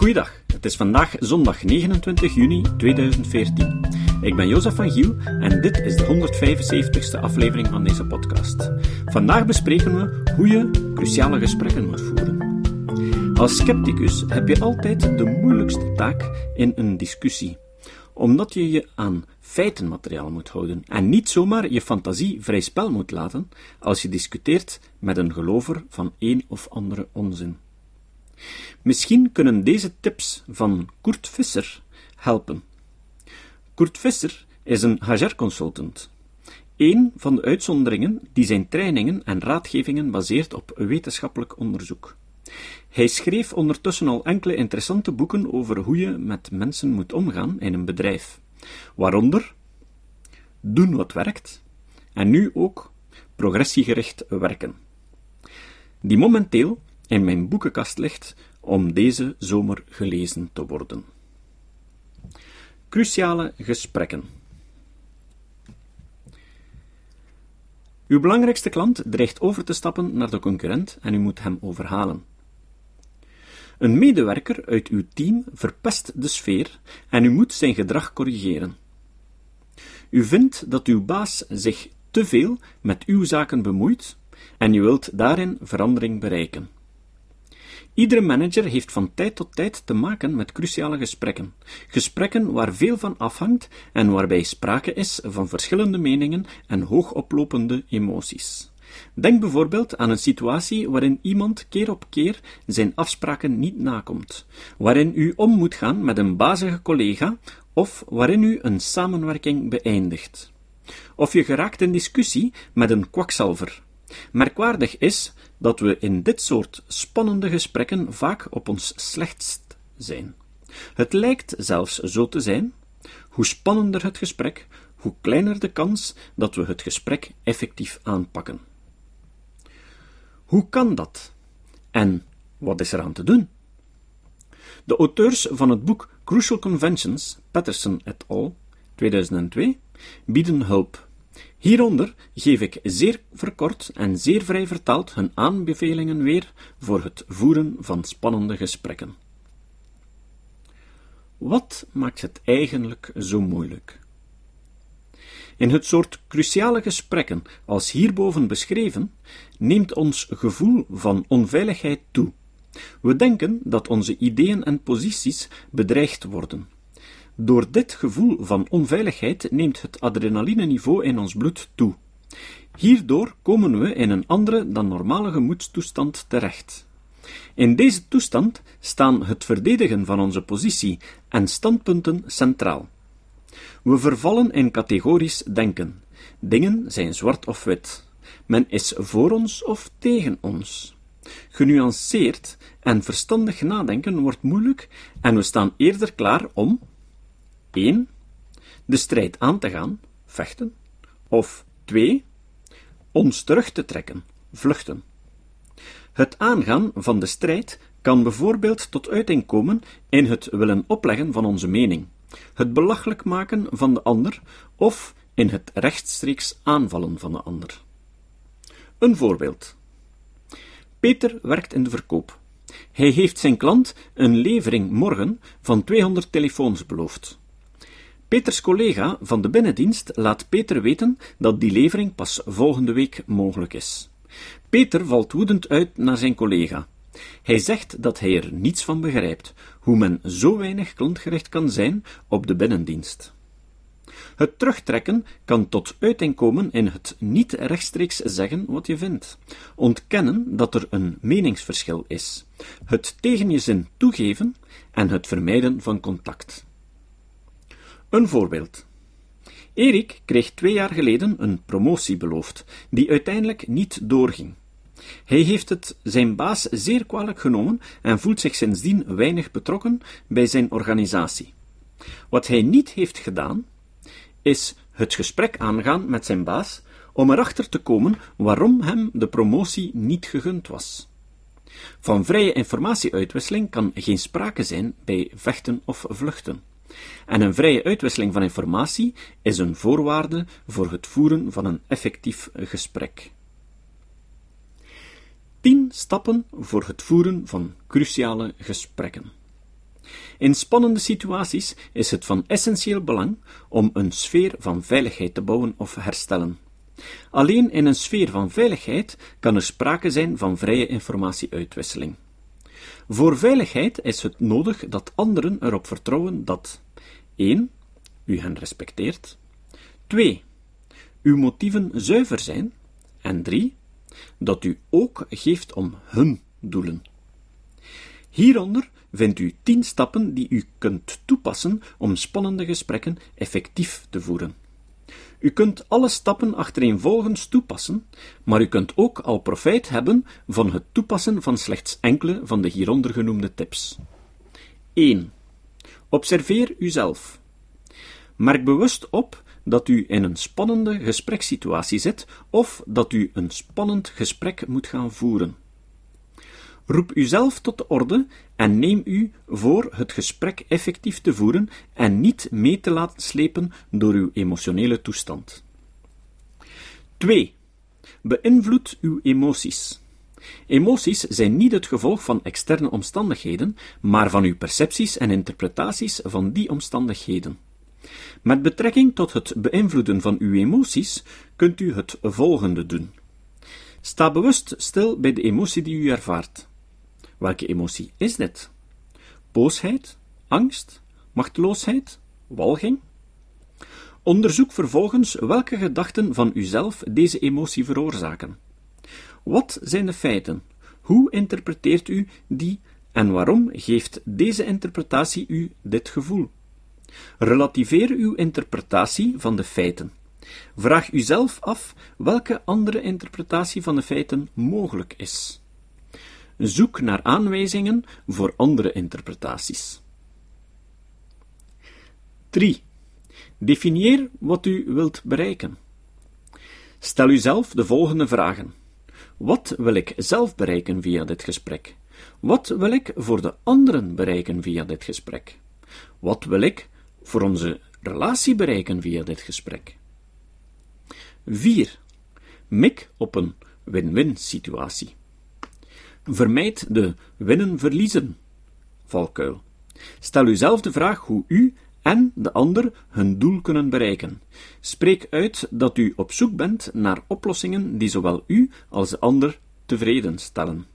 Goeiedag, het is vandaag zondag 29 juni 2014. Ik ben Jozef van Giel en dit is de 175ste aflevering van deze podcast. Vandaag bespreken we hoe je cruciale gesprekken moet voeren. Als scepticus heb je altijd de moeilijkste taak in een discussie, omdat je je aan feitenmateriaal moet houden en niet zomaar je fantasie vrij spel moet laten als je discuteert met een gelover van een of andere onzin. Misschien kunnen deze tips van Kurt Visser helpen. Kurt Visser is een HR-consultant. Een van de uitzonderingen die zijn trainingen en raadgevingen baseert op wetenschappelijk onderzoek. Hij schreef ondertussen al enkele interessante boeken over hoe je met mensen moet omgaan in een bedrijf, waaronder Doen wat werkt en nu ook Progressiegericht werken, die momenteel in mijn boekenkast ligt om deze zomer gelezen te worden. Cruciale gesprekken. Uw belangrijkste klant dreigt over te stappen naar de concurrent en u moet hem overhalen. Een medewerker uit uw team verpest de sfeer en u moet zijn gedrag corrigeren. U vindt dat uw baas zich te veel met uw zaken bemoeit en u wilt daarin verandering bereiken. Iedere manager heeft van tijd tot tijd te maken met cruciale gesprekken. Gesprekken waar veel van afhangt en waarbij sprake is van verschillende meningen en hoogoplopende emoties. Denk bijvoorbeeld aan een situatie waarin iemand keer op keer zijn afspraken niet nakomt, waarin u om moet gaan met een bazige collega of waarin u een samenwerking beëindigt. Of je geraakt in discussie met een kwakzalver. Merkwaardig is dat we in dit soort spannende gesprekken vaak op ons slechtst zijn. Het lijkt zelfs zo te zijn: hoe spannender het gesprek, hoe kleiner de kans dat we het gesprek effectief aanpakken. Hoe kan dat? En wat is er aan te doen? De auteurs van het boek Crucial Conventions, Patterson et al., 2002, bieden hulp. Hieronder geef ik zeer verkort en zeer vrij vertaald hun aanbevelingen weer voor het voeren van spannende gesprekken. Wat maakt het eigenlijk zo moeilijk? In het soort cruciale gesprekken als hierboven beschreven, neemt ons gevoel van onveiligheid toe. We denken dat onze ideeën en posities bedreigd worden. Door dit gevoel van onveiligheid neemt het adrenalineniveau in ons bloed toe. Hierdoor komen we in een andere dan normale gemoedstoestand terecht. In deze toestand staan het verdedigen van onze positie en standpunten centraal. We vervallen in categorisch denken. Dingen zijn zwart of wit. Men is voor ons of tegen ons. Genuanceerd en verstandig nadenken wordt moeilijk en we staan eerder klaar om 1. De strijd aan te gaan, vechten, of 2. Ons terug te trekken, vluchten. Het aangaan van de strijd kan bijvoorbeeld tot uiting komen in het willen opleggen van onze mening, het belachelijk maken van de ander of in het rechtstreeks aanvallen van de ander. Een voorbeeld. Peter werkt in de verkoop. Hij heeft zijn klant een levering morgen van 200 telefoons beloofd. Peters collega van de binnendienst laat Peter weten dat die levering pas volgende week mogelijk is. Peter valt woedend uit naar zijn collega. Hij zegt dat hij er niets van begrijpt, hoe men zo weinig klantgericht kan zijn op de binnendienst. Het terugtrekken kan tot uiting komen in het niet rechtstreeks zeggen wat je vindt, ontkennen dat er een meningsverschil is, het tegen je zin toegeven en het vermijden van contact. Een voorbeeld. Erik kreeg twee jaar geleden een promotie beloofd, die uiteindelijk niet doorging. Hij heeft het zijn baas zeer kwalijk genomen en voelt zich sindsdien weinig betrokken bij zijn organisatie. Wat hij niet heeft gedaan, is het gesprek aangaan met zijn baas om erachter te komen waarom hem de promotie niet gegund was. Van vrije informatieuitwisseling kan geen sprake zijn bij vechten of vluchten. En een vrije uitwisseling van informatie is een voorwaarde voor het voeren van een effectief gesprek. 10 stappen voor het voeren van cruciale gesprekken. In spannende situaties is het van essentieel belang om een sfeer van veiligheid te bouwen of herstellen. Alleen in een sfeer van veiligheid kan er sprake zijn van vrije informatieuitwisseling. Voor veiligheid is het nodig dat anderen erop vertrouwen dat 1. U hen respecteert, 2. Uw motieven zuiver zijn, en 3. Dat u ook geeft om hun doelen. Hieronder vindt u 10 stappen die u kunt toepassen om spannende gesprekken effectief te voeren. U kunt alle stappen achtereenvolgens toepassen, maar u kunt ook al profijt hebben van het toepassen van slechts enkele van de hieronder genoemde tips. 1. Observeer uzelf. Merk bewust op dat u in een spannende gesprekssituatie zit of dat u een spannend gesprek moet gaan voeren. Roep uzelf tot de orde en neem u voor het gesprek effectief te voeren en niet mee te laten slepen door uw emotionele toestand. 2. Beïnvloed uw emoties. Emoties zijn niet het gevolg van externe omstandigheden, maar van uw percepties en interpretaties van die omstandigheden. Met betrekking tot het beïnvloeden van uw emoties kunt u het volgende doen. Sta bewust stil bij de emotie die u ervaart. Welke emotie is dit? Boosheid, angst, machteloosheid, walging? Onderzoek vervolgens welke gedachten van uzelf deze emotie veroorzaken. Wat zijn de feiten? Hoe interpreteert u die en waarom geeft deze interpretatie u dit gevoel? Relativeer uw interpretatie van de feiten. Vraag uzelf af welke andere interpretatie van de feiten mogelijk is. Zoek naar aanwijzingen voor andere interpretaties. 3. Definieer wat u wilt bereiken. Stel uzelf de volgende vragen. Wat wil ik zelf bereiken via dit gesprek? Wat wil ik voor de anderen bereiken via dit gesprek? Wat wil ik voor onze relatie bereiken via dit gesprek? 4. Mik op een win-win situatie. Vermijd de winnen-verliezen valkuil. Stel uzelf de vraag hoe u en de ander hun doel kunnen bereiken. Spreek uit dat u op zoek bent naar oplossingen die zowel u als de ander tevreden stellen.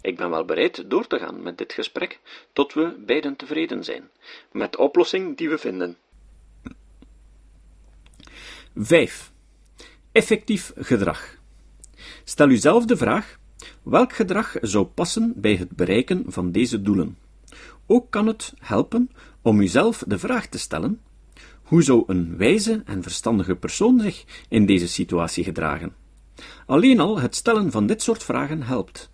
Ik ben wel bereid door te gaan met dit gesprek tot we beiden tevreden zijn, met de oplossing die we vinden. 5. Effectief gedrag. Stel uzelf de vraag: welk gedrag zou passen bij het bereiken van deze doelen? Ook kan het helpen om uzelf de vraag te stellen: hoe zou een wijze en verstandige persoon zich in deze situatie gedragen? Alleen al het stellen van dit soort vragen helpt.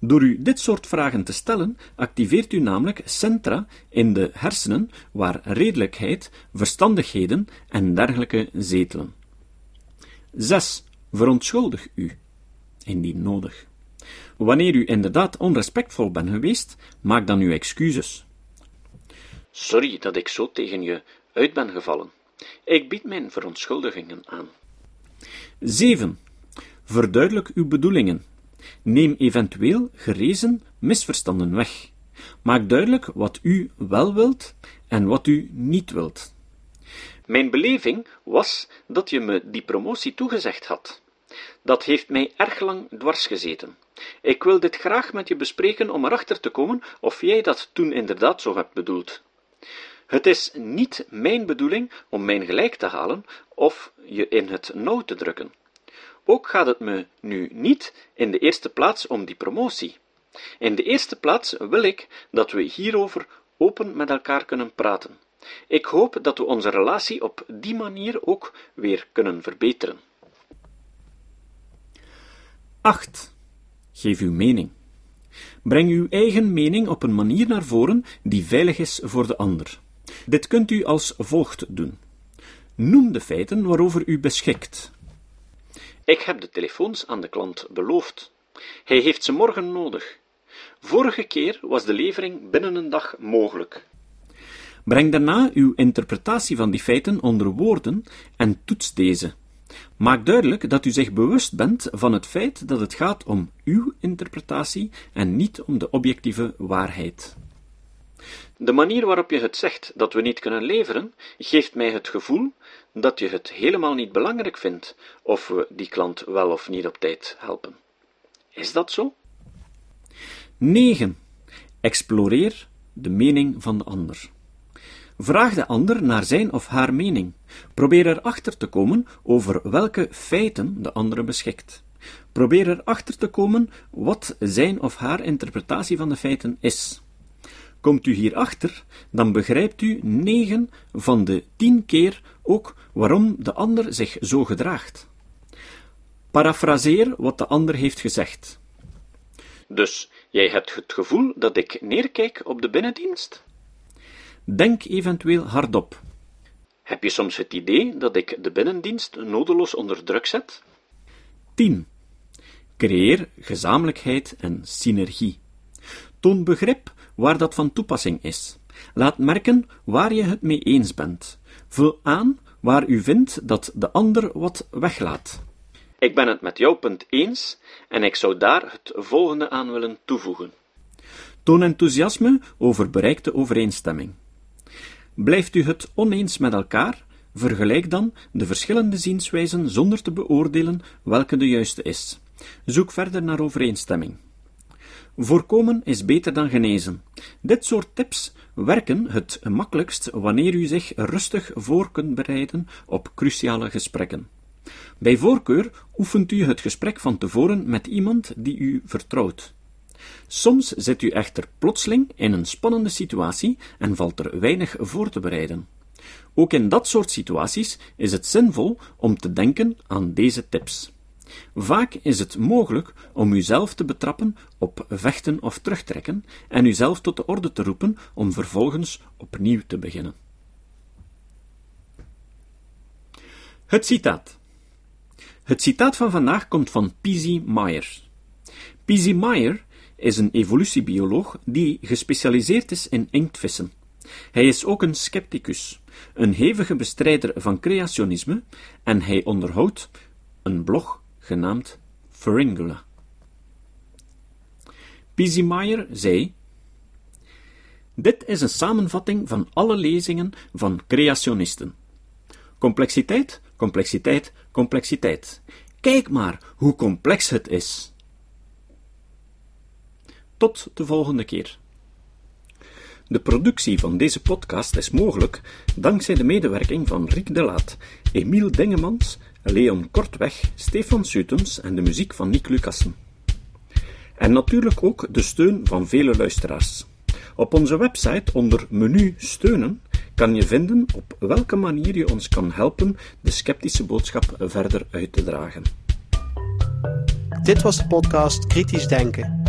Door u dit soort vragen te stellen, activeert u namelijk centra in de hersenen waar redelijkheid, verstandigheden en dergelijke zetelen. 6. Verontschuldig u, indien nodig. Wanneer u inderdaad onrespectvol bent geweest, maak dan uw excuses. Sorry dat ik zo tegen je uit ben gevallen. Ik bied mijn verontschuldigingen aan. 7. Verduidelijk uw bedoelingen. Neem eventueel gerezen misverstanden weg. Maak duidelijk wat u wel wilt en wat u niet wilt. Mijn beleving was dat je me die promotie toegezegd had. Dat heeft mij erg lang dwars gezeten. Ik wil dit graag met je bespreken om erachter te komen of jij dat toen inderdaad zo hebt bedoeld. Het is niet mijn bedoeling om mijn gelijk te halen of je in het nauw te drukken. Ook gaat het me nu niet in de eerste plaats om die promotie. In de eerste plaats wil ik dat we hierover open met elkaar kunnen praten. Ik hoop dat we onze relatie op die manier ook weer kunnen verbeteren. 8. Geef uw mening. Breng uw eigen mening op een manier naar voren die veilig is voor de ander. Dit kunt u als volgt doen. Noem de feiten waarover u beschikt. Ik heb de telefoons aan de klant beloofd. Hij heeft ze morgen nodig. Vorige keer was de levering binnen een dag mogelijk. Breng daarna uw interpretatie van die feiten onder woorden en toets deze. Maak duidelijk dat u zich bewust bent van het feit dat het gaat om uw interpretatie en niet om de objectieve waarheid. De manier waarop je het zegt dat we niet kunnen leveren, geeft mij het gevoel dat je het helemaal niet belangrijk vindt of we die klant wel of niet op tijd helpen. Is dat zo? 9. Exploreer de mening van de ander. Vraag de ander naar zijn of haar mening. Probeer erachter te komen over welke feiten de andere beschikt. Probeer erachter te komen wat zijn of haar interpretatie van de feiten is. Komt u hierachter, dan begrijpt u negen van de tien keer ook waarom de ander zich zo gedraagt. Parafraseer wat de ander heeft gezegd. Dus jij hebt het gevoel dat ik neerkijk op de binnendienst? Denk eventueel hardop. Heb je soms het idee dat ik de binnendienst nodeloos onder druk zet? 10. Creëer gezamenlijkheid en synergie. Toon begrip waar dat van toepassing is. Laat merken waar je het mee eens bent. Vul aan waar u vindt dat de ander wat weglaat. Ik ben het met jouw punt eens en ik zou daar het volgende aan willen toevoegen. Toon enthousiasme over bereikte overeenstemming. Blijft u het oneens met elkaar, vergelijk dan de verschillende zienswijzen zonder te beoordelen welke de juiste is. Zoek verder naar overeenstemming. Voorkomen is beter dan genezen. Dit soort tips werken het makkelijkst wanneer u zich rustig voor kunt bereiden op cruciale gesprekken. Bij voorkeur oefent u het gesprek van tevoren met iemand die u vertrouwt. Soms zit u echter plotseling in een spannende situatie en valt er weinig voor te bereiden. Ook in dat soort situaties is het zinvol om te denken aan deze tips. Vaak is het mogelijk om uzelf te betrappen op vechten of terugtrekken en uzelf tot de orde te roepen om vervolgens opnieuw te beginnen. Het citaat. Het citaat van vandaag komt van P.Z. Meyer. P.Z. Meyer is een evolutiebioloog die gespecialiseerd is in inktvissen. Hij is ook een scepticus, een hevige bestrijder van creationisme en hij onderhoudt een blog genaamd Pharyngula. Meyer zei: Dit is een samenvatting van alle lezingen van creationisten. Complexiteit, complexiteit, complexiteit. Kijk maar hoe complex het is. Tot de volgende keer. De productie van deze podcast is mogelijk dankzij de medewerking van Rick de Laat, Emiel Dengemans Leon Kortweg, Stefan Sutens en de muziek van Nick Lucassen. En natuurlijk ook de steun van vele luisteraars. Op onze website onder menu steunen kan je vinden op welke manier je ons kan helpen de sceptische boodschap verder uit te dragen. Dit was de podcast Kritisch Denken.